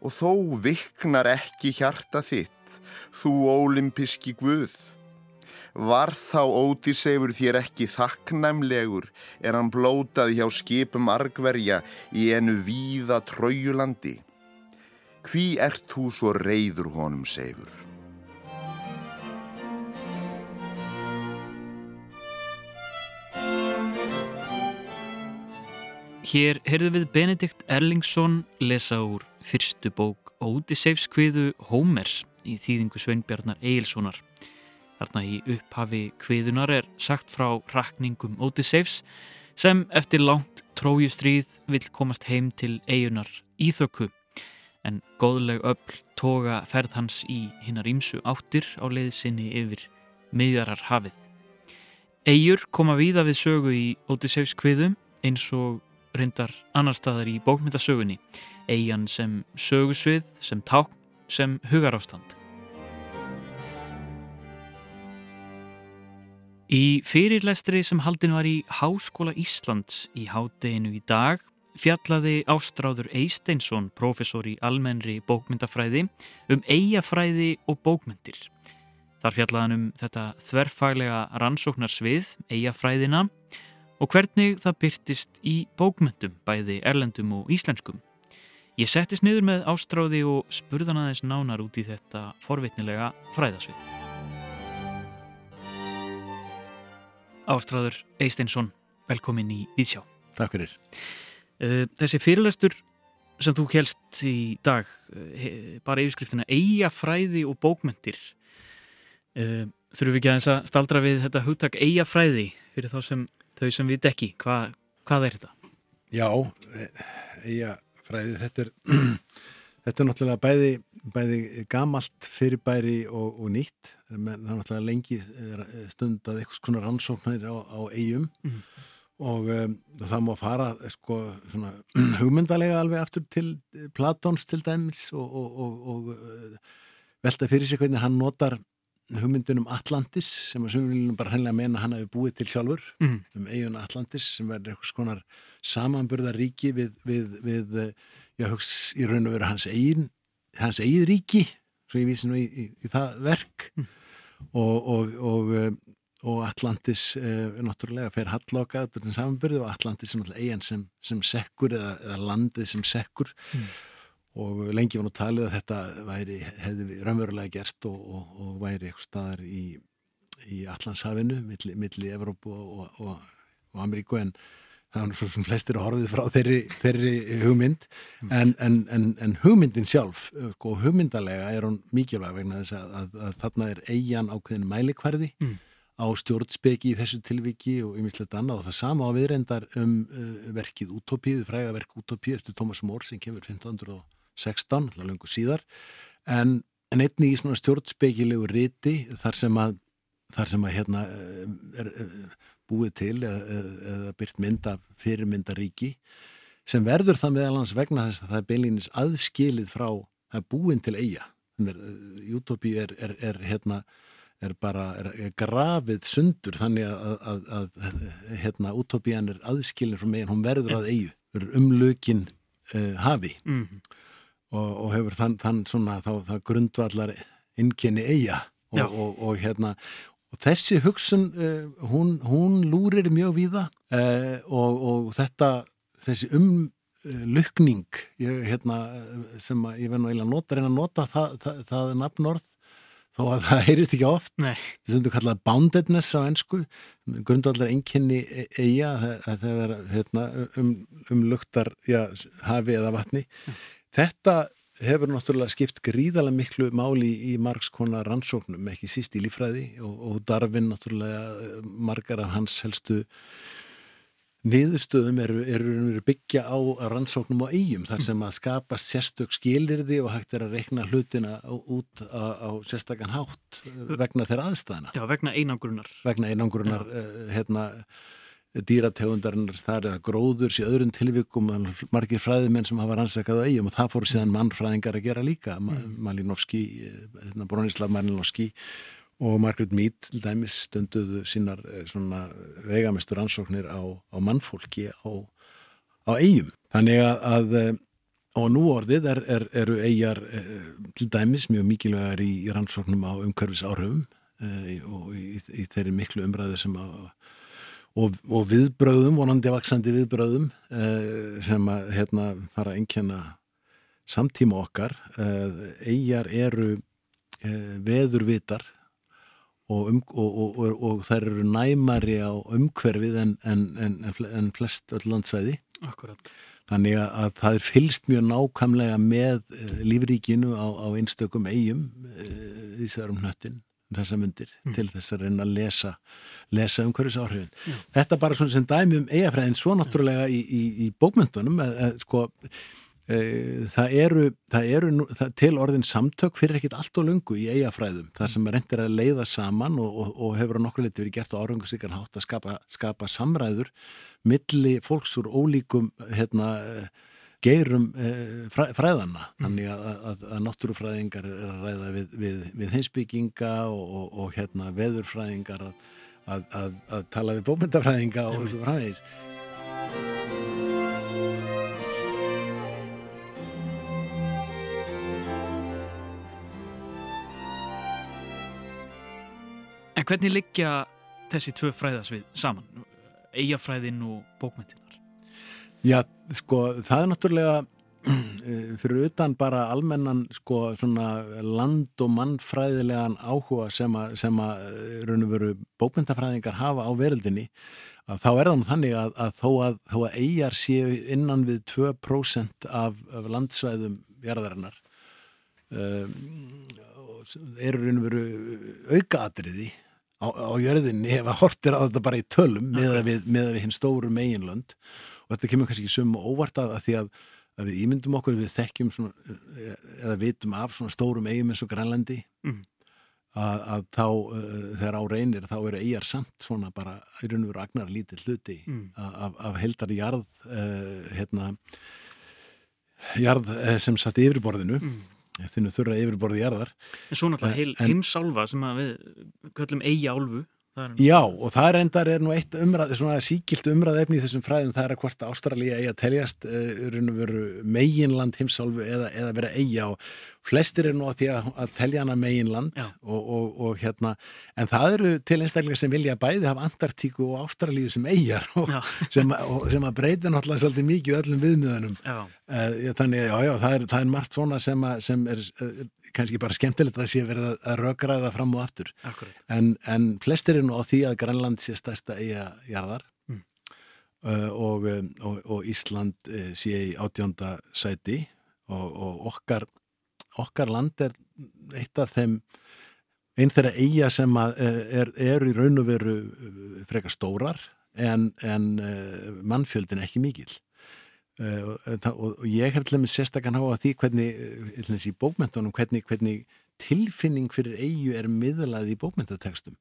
Og þó viknar ekki hjarta þitt, þú ólimpiski guð. Var þá Ódíseifur þér ekki þakknæmlegur er hann blótaði hjá skipum argverja í enu víða trójulandi? Hví ert þú svo reyður honum, Seifur? Hér heyrðum við Benedikt Erlingsson lesa úr fyrstu bók Ódiseifskviðu Hómers í þýðingu Sveinbjarnar Egilssonar. Þarna í upphafi kviðunar er sagt frá rakningum Ódiseifs sem eftir langt trójustríð vill komast heim til eigunar Íþöku en góðleg öll toga ferð hans í hinnar ímsu áttir á leiðsinni yfir miðjarar hafið. Eigur koma víða við sögu í Ódiseifskviðu eins og reyndar annar staðar í bókmyndasögunni, eigin sem sögusvið, sem tákn, sem hugarástand. Í fyrirlestri sem haldin var í Háskóla Íslands í hádeginu í dag fjallaði Ástráður Eisteinsson, professor í almennri bókmyndafræði, um eigafræði og bókmyndir. Þar fjallaði hann um þetta þverfaglega rannsóknarsvið, eigafræðina, og hvernig það byrtist í bókmyndum, bæði erlendum og íslenskum. Ég settist niður með ástráði og spurðan aðeins nánar út í þetta forvitnilega fræðasvið. Ástráður Eisteinsson, velkomin í Víðsjá. Takk fyrir. Uh, Þessi fyrirlestur sem þú helst í dag, uh, bara yfirskriftina Eyjafræði og bókmyndir, Uh, þurfum við ekki aðeins að staldra við þetta hugtak eigafræði fyrir þá sem þau sem við dekki. Hva, hvað er þetta? Já, eiga fræði, þetta er, þetta er náttúrulega bæði, bæði gamalt fyrirbæri og, og nýtt. Men, það er náttúrulega lengi eh, stundað eitthvað konar rannsóknir á, á eigum Mhm. og um, það má fara sko, svona, hugmyndalega alveg aftur til Platons til dæmis og, og, og, og velta fyrir sig hvernig hann notar hugmyndin um Atlantis sem að viljum bara hennilega meina að hann hefði búið til sjálfur Mm. um eiguna Atlantis sem verður eitthvað skonar samanburðaríki við, við, við já, hugst, í raun og veru hans eigin hans eigin ríki svo ég vísi nú í, í, í það verk. Og, og, og, eh, og Atlantis eh, náttúrulega fer halloka út úr þessum samanburði og Atlantis er náttúrulega eigin sem, sem sekkur eða, eða landið sem sekkur. Og lengi var nú talið að þetta væri, hefði raunverulega gerst og, og, og væri eitthvað staðar í, í Allandshafinu milli, milli Evrópu og, og, og Ameríku en er svo sem flestir horfið frá þeirri, þeirri hugmynd. En, en, en, en hugmyndin sjálf og hugmyndalega er hún mikilvæg vegna þess að, að, að þarna er eigin ákveðin mælikvarði Mm. á stjórnspeki í þessu tilviki og ymmislegt annað. Og það sama á viðrendar um uh, verkið Utopíu, fræga verk Utopíu eftir Thomas More sem kemur 1516, alltaf löngu síðar. En, en einni í svona stjórnspekilegu riti þar sem að þar sem að hérna eh, er, er búið til eða, eða, byrt mynd af fyrirmyndaríki sem verður það meðal hans vegna þess að það er beinlýnis aðskilið frá er búin til eiga Utopí er, er, er hérna er bara grafið sundur þannig að, að, að, að hérna, Utopían er aðskilin frá megin, hún verður að eigu, verður umlökin uh, hafi. Mm. og, og hefur þann, þann svona þá, það grundvallar innkenni eiga og, og, og hérna og þessi hugsun uh, hún, hún lúrir mjög víða uh, og, og þetta þessi umlukning ég, hérna, eh, sem að ég verð nú eiginlega að nota reyna að nota það, það, það er nafnorð þó að það heyrist ekki oft. Nei. þetta er kallað boundedness á ennsku grundvallar einkenni eiga það er hérna, um, um luktar já, hafi eða vatni. Þetta hefur náttúrulega skipt gríðarlega miklu máli í margs konar rannsóknum, ekki síst í lífræði og, og Darwin náttúrulega eh, margar af hans helstu niðurstöðum eru, eru, eru byggja á rannsóknum á eigum þar sem að skapast sérstök skilirði og hægt er að rekna hlutina út á, á sérstakann hátt eh, vegna þeirra aðstæðana Já, vegna einangrunar. vegna einangrunar uh, hérna dýrategundarinnar þar eða gróðurs í öðrum tilvikum margir fræðimenn sem hafa rannsakað á eigum og það fóru síðan mannfræðingar að gera líka mm. Malinovski, hérna, Bronislav Malinovski og Margaret Mead til dæmis stunduðu sínar eh, svona veigamestur rannsóknir á, á mannfólki á, á eigum þannig að, að eh, og nú orðið er, er, eru eigjar eh, til dæmis mjög mikilvægar í, í rannsóknum á umhverfis áhrifum eh, og í, í þeirri miklu umræðu sem að og, og viðbröðum, vonandi vaksandi viðbröðum eh, sem að hérna fara að einkenna samtíma okkar. Eh, eigjar eru eh, veðurvitar og, um, og, og, og, og þær eru næmari á umhverfið en, en, en, en flest öll landsvæði. Akkurat. Þannig að, að það er fylst mjög nákvæmlega með uh, lífríkinu á, á einstökum eigum uh, í þessar um hnöttin, um þessa myndir, til þess að reyna að lesa, lesa um hverjus áhrifin. Þetta bara svona sem dæmi um eigafræðin, svo náttúrulega í, í, í bókmyndunum, að, að, sko, uh, það eru, það eru það, til orðin samtök fyrir ekkit allt og lungu í eigafræðum, þar sem reyndir að leiða saman og, og, og hefur á nokkuð liti verið gert á árangusíkan hátt að skapa, skapa samræður milli fólks úr ólíkum hérna, geirum eh, fræ, fræðana þannig að, að, að náttúrufræðingar er að ræða við, við, við hinsbygginga og, og, og hérna, veðurfræðingar að, að, að tala við bókmyndafræðinga og svo fræðis En hvernig liggja þessi tvö fræðasvið saman? Eyjafræðin og bókmyndinar. Já, sko, það er náttúrulega eh, fyrir utan bara almennan sko svona land og mannfræðilegan áhuga sem að, sem að eh, bókmyndafræðingar hafa á veröldinni að þá er það nú þannig að, að þó að þó að eigjar séu innan við 2% af, af landsvæðum jarðarinnar um, eru raun og veru aukaatriði á, á jörðinni ef að hortir á þetta bara í tölum með að við, við hinn stóru meginlönd og þetta kemur kannski ekki sum og óvart að, því að, að við ímyndum okkur við þekkjum svona, eða vitum af svona stórum eigum eins og Grænlandi Mhm. að, að þá uh, þegar á reynir þá eru eigar samt svona bara í raun og veru agnar lítið hluti Mm. af, af heldar jarð uh, hérna jarð uh, sem satt í yfirborðinu Mm. þinnu þurra yfirborði jarðar En svo náttúrulega heimsálfa sem við köllum eigi álfu. Já, og það er endar er nú eitt umræð, svona síkilt umræð efni í þessum fræðum, það er að hvort Ástralía eigi að teljast uh, meginland heimsálfu eða, eða vera eigja og flestir er nú að því að, að telja hana meginland Já. og, og, og hérna, en það eru til einstaklega sem vilja bæði hafa Antartíku og Ástralíu sem eigjar og sem, að- og, sem að breyta náttúrulega svolítið mikið öllum viðmiðunum. Uh, þannig, já, já, það er, það er margt svona sem, að, sem er uh, kannski bara skemmtilegt að sé verið að, að rökraða fram og aftur. En, en flestir er nú á því að Grænland sé stærsta eiga jarðar Mm. uh, og, og, og Ísland sé í átjónda sæti og, og okkar, okkar land er eitt af þeim einn þeirra eiga sem uh, er, er í raun og veru uh, frekar stórar en, en uh, mannfjöldin ekki mikill. Uh, og, og, ég hef til dæmis sérstakann á að því hvernig, í bókmentunum, hvernig, hvernig tilfinning fyrir eigu er miðlað í bókmyndatekstum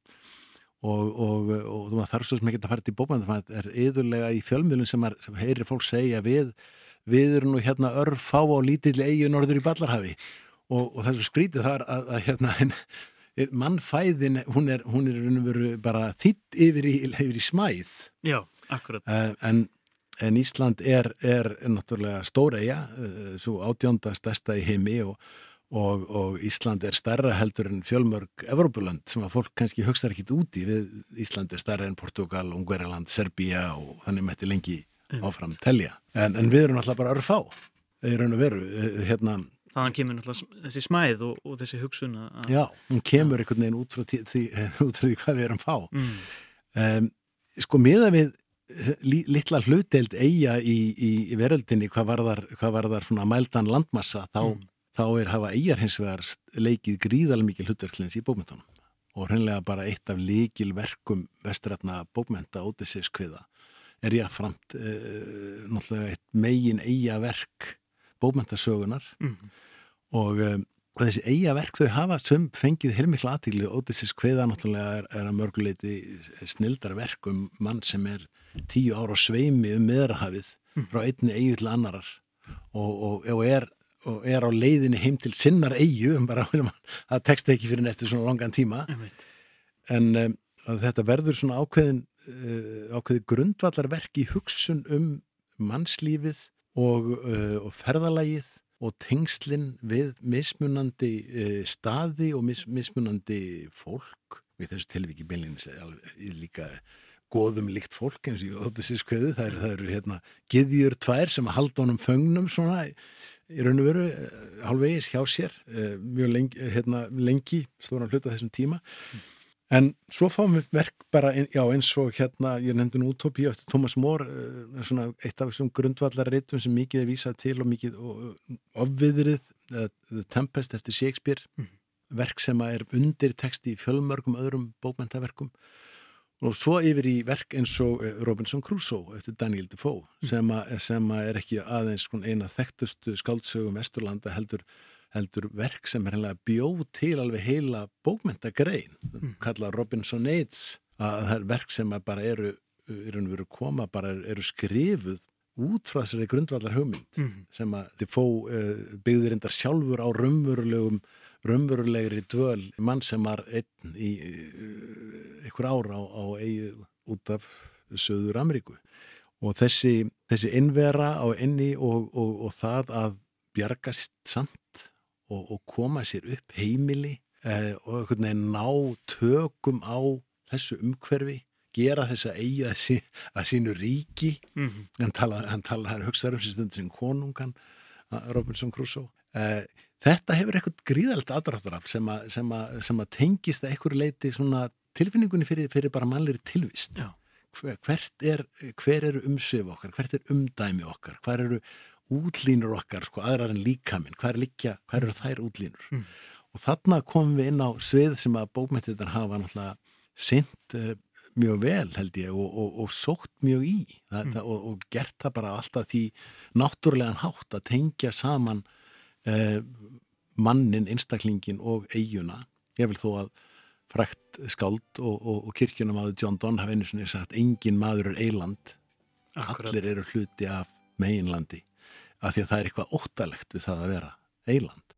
og, og, og þú maður þarf svo sem ekki að fara til bókmynda það er yðurlega í fjölmjölun sem, sem heyrir fólk segja við við erum nú hérna örfá á lítill eigu norður í Ballarhafi og, og það er svo skrítið þar að, að hérna mannfæðin, hún er, hún er bara þitt yfir í, yfir í smæð Já, akkurat. Eh, en, en Ísland er, er náttúrulega stór eiga, eh, svo átjónda stærsta í heimi og, og, og Ísland er stærra heldur en fjölmörg Evrópuland sem að fólk kannski hugsa ekkit úti við Ísland er stærra en Portugal, Ungverjaland, Serbía og þannig mætti lengi áfram telja. En, en við erum alltaf bara örfá í raun og veru, eh, hérna Þaðan kemur náttúrulega þessi smæð og, og þessi hugsun að... já, hún kemur einhvern veginn út frá því, því, út frá því hvað við erum fá. Mm. um, sko miða við eh, litla hlutdeild eiga í, í, í veröldinni hvað varðar, hvað varðar svona mældan landmassa þá, Mm. þá er hafa eigar hins vegar leikið gríðalega mikil hlutverklins í bókmyndunum og hreinlega bara eitt af líkil verkum vestrætna bókmynda Ódysseis kviða er ég framt uh, náttúrulega eitt megin eiga verk bókmyndasögunar Mm. Og, um, þessi eiga verk þau hafa sem fengið heilmikla aðtíkli og Ódysseis kveða náttúrulega er, er að mörguleiti snildar verk um mann sem er tíu ára á sveimi um meðrahafið frá einni eigu til annarar og, og, og, er, og er á leiðinni heim til sinnar eigu um bara, það tekst ekki fyrir eftir svona langan tíma. En um, að þetta verður svona ákveðin uh, ákveði grundvallarverk í hugsun um mannslífið og, uh, og ferðalagið og tengslinn við mismunandi uh, staði og mis, mismunandi fólk. Við þessu tilviki beinleginis er líka góðum líkt fólk eins og ótti sér skveðu það eru, það eru hérna gyðjur tvær sem að halda honum föngnum svona í raun og veru uh, hálfvegis hjá sér uh, mjög lengi, hérna, lengi stóran hluta þessum tíma En svo fáum við verk bara, já eins og hérna, ég nefndi nú Utopía eftir Thomas More, uh, svona eitt af þessum grundvallarritum sem mikið er vísað til og mikið ofviðrið, uh, The Tempest eftir Shakespeare, verk sem er undir texti í fjölmörgum öðrum bókmentaverkum og svo yfir í verk eins og uh, Robinson Crusoe eftir Daniel Defoe sem, að, sem að er ekki aðeins eina þekktustu skáldsögum Vesturlanda heldur heldur verk sem er hennilega bjóð til alveg heila bókmentagrein kallað Robinsonades að það er verk sem að bara eru í raun og veru koma, bara eru, eru skrifuð út frá þessari grundvallar hugmynd Mhm. sem að þið fó uh, byggðir endar sjálfur á raunverulegum raunverulegri dvöl mann sem var einn í uh, ykkur ára á, á eigu út af Söður Ameríku. Og þessi, þessi innvera á inni og, og, og það að bjargast samt og, og koma sér upp heimili eh, og einhvern veginn ná tökum á þessu umhverfi gera þessa eigi að, sí, að sínu ríki. Hann tala, hann tala, hann hugsaður um sér stund sem konungan, uh, Robinson Crusoe. Uh, þetta hefur eitthvað gríðalegt aðrátturafl sem, að- sem, að- sem að tengist að einhverju leiti svona tilfinningunni fyrir, fyrir bara mannlegri tilvist. Já. Hver- hvert er, hver eru umsvif okkar? Hvert er umdæmi okkar? Hver eru, útlínur okkar, sko, aðrar en líkaminn, hvað er líkja, hvað eru þær útlínur? Mm. Og þarna komum við inn á svið sem að bókmyndirnar hafa náttúrulega sint uh, mjög vel held ég og, og, og sótt mjög í það, Mm. og, og gert það bara alltaf því náttúrulegan hátt að tengja saman uh, mannin, einstaklingin og eiguna. Ég vil þó að frækt skáld og, kirkjunum að John Donne hafa einu sinni sagt engin maður er eiland, allir eru hluti af meginlandi af því að það er eitthvað óttalegt við það að vera eiland.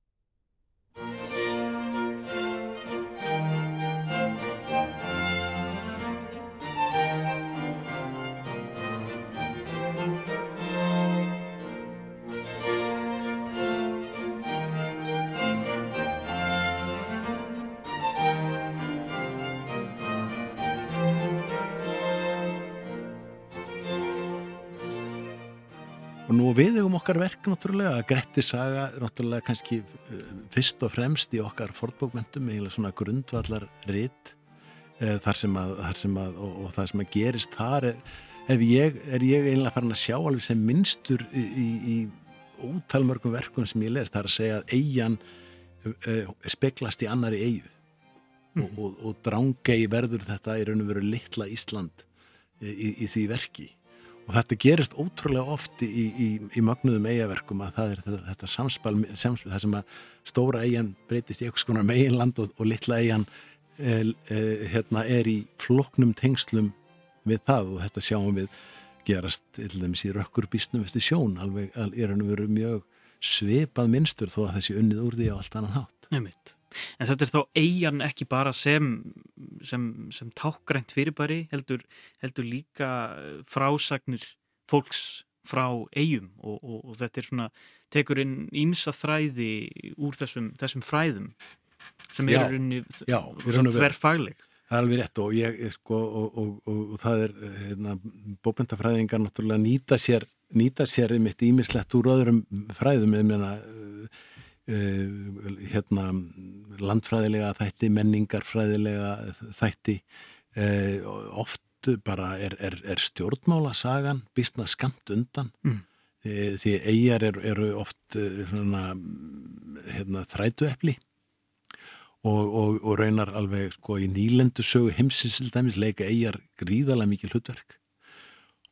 Okkar verk náttúrulega, Gretti saga er náttúrulega kannski uh, fyrst og fremst í okkar fornbókmentum, eiginlega svona grundvallar rit uh, þar sem að, þar sem að og, og það sem að gerist þar. Er, ég, er ég eiginlega farin að sjá alveg sem minnstur í, í, í ótalmörgum verkum sem ég les, það er að segja að eigin uh, speglast í annari eigu og, og, og drángei verður þetta í raun og veru litla Ísland í, í, í því verki og þetta gerist ótrúlega oft í, í, í magnuðum eigaverkum að það er þetta, þetta samspal, samspal það sem að stóra eigan breytist í eitthvað skonar meginland og, og litla eigan e, e, hérna, er í floknum tengslum við það og þetta sjáum við gerast í rökkurbísnum eftir sjón alveg al, er hann verið mjög svipað minnstur þó að þessi unnið úr því á allt annan hátt Einmitt. En þetta er þá eigin ekki bara sem, sem, sem tákgrænt fyrirbæri, heldur, heldur líka eh, frásagnir fólks frá eigum og, og, og þetta er svona, tekur inn ímsa þræði úr þessum, þessum fræðum sem eru runni þverfagleg. Það er alveg rétt og ég, sko, og, og, og, og það er, hérna, bókmyndafræðingar náttúrulega nýta sér, nýta sér einmitt ímislegt úr öðrum fræðum, uh, hérna, landfræðilega þætti, menningarfræðilega þætti, uh, oft bara er, er, er stjórnmálasagan býstna skamt undan, Mm. uh, því eigjar eru, eru oft svona, hérna, þrætuepli og, og, og raunar alveg sko í nýlendu sögu heimsins til dæmis leika eigjar gríðalega mikil hlutverk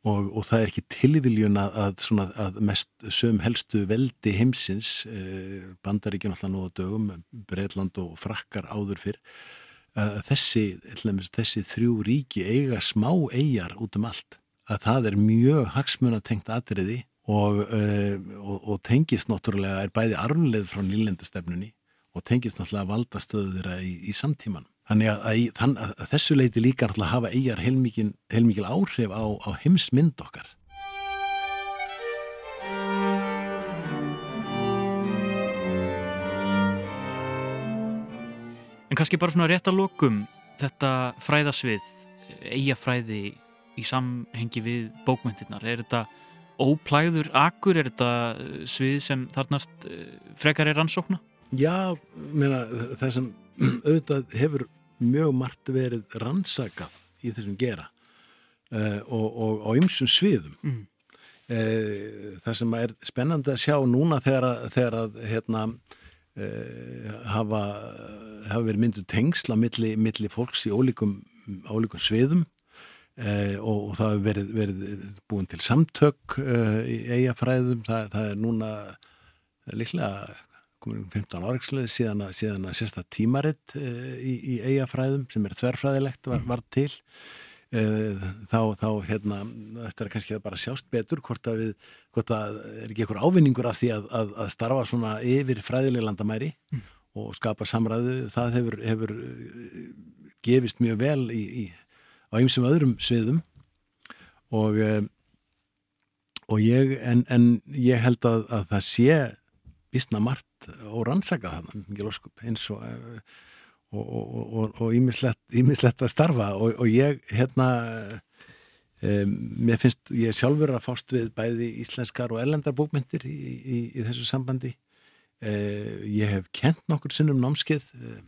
og, og það er ekki tilviljun að, svona, að mest sögum helstu veldi heimsins eh, bandaríkjun alltaf nú á dögum Breitland og frakkar áður fyrr að þessi, dæmis, þessi þrjú ríki eiga smá eigjar út um allt að það er mjög hagsmunatengt atriði og, uh, og, og tengist náttúrulega er bæði arfleð frá nýlendustefnunni og tengist náttúrulega valdastöðu þeirra í, í samtíman. Þannig að, að, þann, að, að þessu leiti líka náttúrulega hafa eigjar heilmikil, heilmikil áhrif á, á heimsmynd okkar. En kannski bara svona rétt að lokum þetta fræðasvið, eigafræði í samhengi við bókmyndirnar. Er þetta óplæður akur? Er þetta eh, svið sem þarnast eh, frekar er rannsókna? Já, meina, það sem auðvitað hefur mjög margt verið rannsakað í þessum gera uh, og, á ymsum sviðum. Mm. uh, það sem er spennandi að sjá núna þegar að, þegar að hérna, uh, hafa, hafa verið myndu tengsla milli, milli fólks í ólíkum, ólíkum sviðum og, og það hefur verið, verið búin til samtök í eigafræðum, það, það er núna líklega 15 árikslega síðan að, síðan að sérsta tímaritt uh, í, í eigafræðum sem er þverfræðilegt var, var til. Uh, þá, þá hérna þetta er kannski að bara sjást betur hvort að við, hvort að er ekki einhver ávinningur af því að, að, að starfa svona yfir fræðileg landamæri og skapa samræðu, það hefur, hefur eh, gefist mjög vel í, í, á ymsum öðrum sviðum. Og og ég, en, en ég held að, að það sé vísna margt og rannsaka lóskup eins og eh, og, ímislegt, að starfa. Og, og ég hérna um, mér finnst ég sjálfur að fást við bæði íslenskar og erlendar bókmyndir í, í, í þessu sambandi. Uh, ég hef kent nokkur sinnum námskeið uh,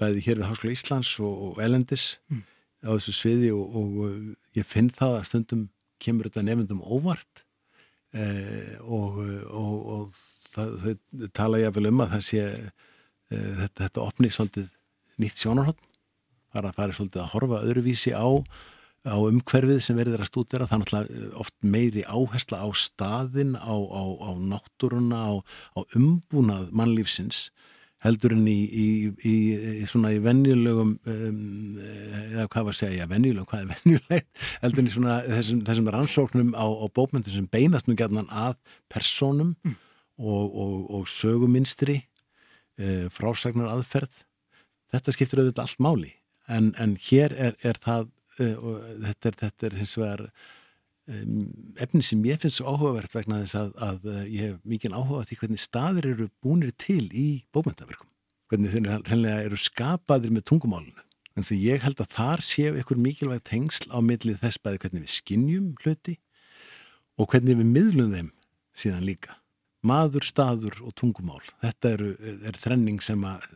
bæði hér við Háskóla Íslands og, og erlendis Mm. á þessu sviði og, og uh, ég finn það að stundum kemur þetta nefndum óvart. Eh, og, og, og það, þau tala ég vel um að það sé eh, þetta, þetta opni svolítið nýtt sjónarhótt fara að fara svolítið að horfa öðruvísi á á umhverfið sem verður að stúdera. Það er náttúrulega oft meiri áhersla á staðin, á, á, á náttúruna, á, umbúnað mannlífsins heldur en í, í, í, í svona í venjulegum um, eða hvað var að segja, venjulegum, hvað er venjulegt heldur en í svona þessum, þessum rannsóknum á, á bókmyndu sem beinast nú gætnan að personum mm. Og, og, og söguminstri e, frásagnar aðferð þetta skiptir auðvitað allt máli. En, en hér er, er það e, þetta er, þetta er hins vegar efni sem ég finnst svo áhugavert vegna þess að, að ég hef mikið áhuga því hvernig staðir eru búinir til í bókmyndaverkum hvernig þeir eru skapaðir með tungumálunu þannig að ég held að þar séu ykkur mikilvægt tengsl á millið þess bæði hvernig við skinnjum hluti og hvernig við miðlum þeim síðan líka maður, staður og tungumál þetta eru, er þrenning sem, að,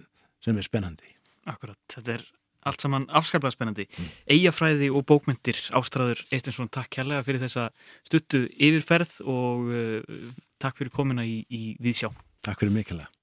sem er spennandi Akkurat, þetta er allt saman afskaplega spennandi. Mm. Eyjafræði og bókmyndir Ástráður Eistinsson, takk kærlega fyrir þessa stuttu yfirferð og uh, takk fyrir komina í, í Víðsjá. Takk fyrir mikilvæg.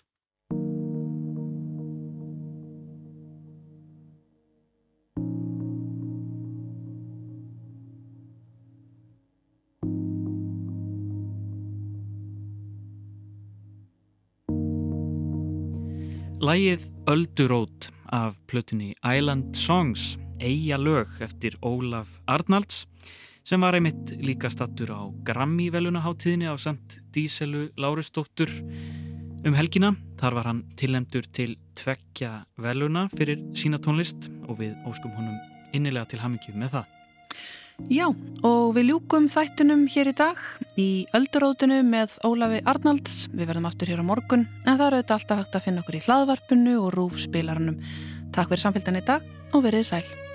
Lægið Öldurót af plötunni Island Songs, Eija lög eftir Ólaf Arnalds sem var einmitt líka stattur á Grammy velunaháttíðinni á samt Díselu Lárusdóttur um helgina. Þar var hann tilnemdur til tvekja veluna fyrir sína tónlist og við óskum honum innilega til hamingju með það. Já, og við ljúkum þættunum hér í dag í öldurótinu með Ólafi Arnalds. Við verðum aftur hér á morgun, en það eru auðvitað alltaf hægt að finna okkur í hlaðvarpinu og rúf spilarannum. Takk fyrir samfélgdan í dag og verið sæl.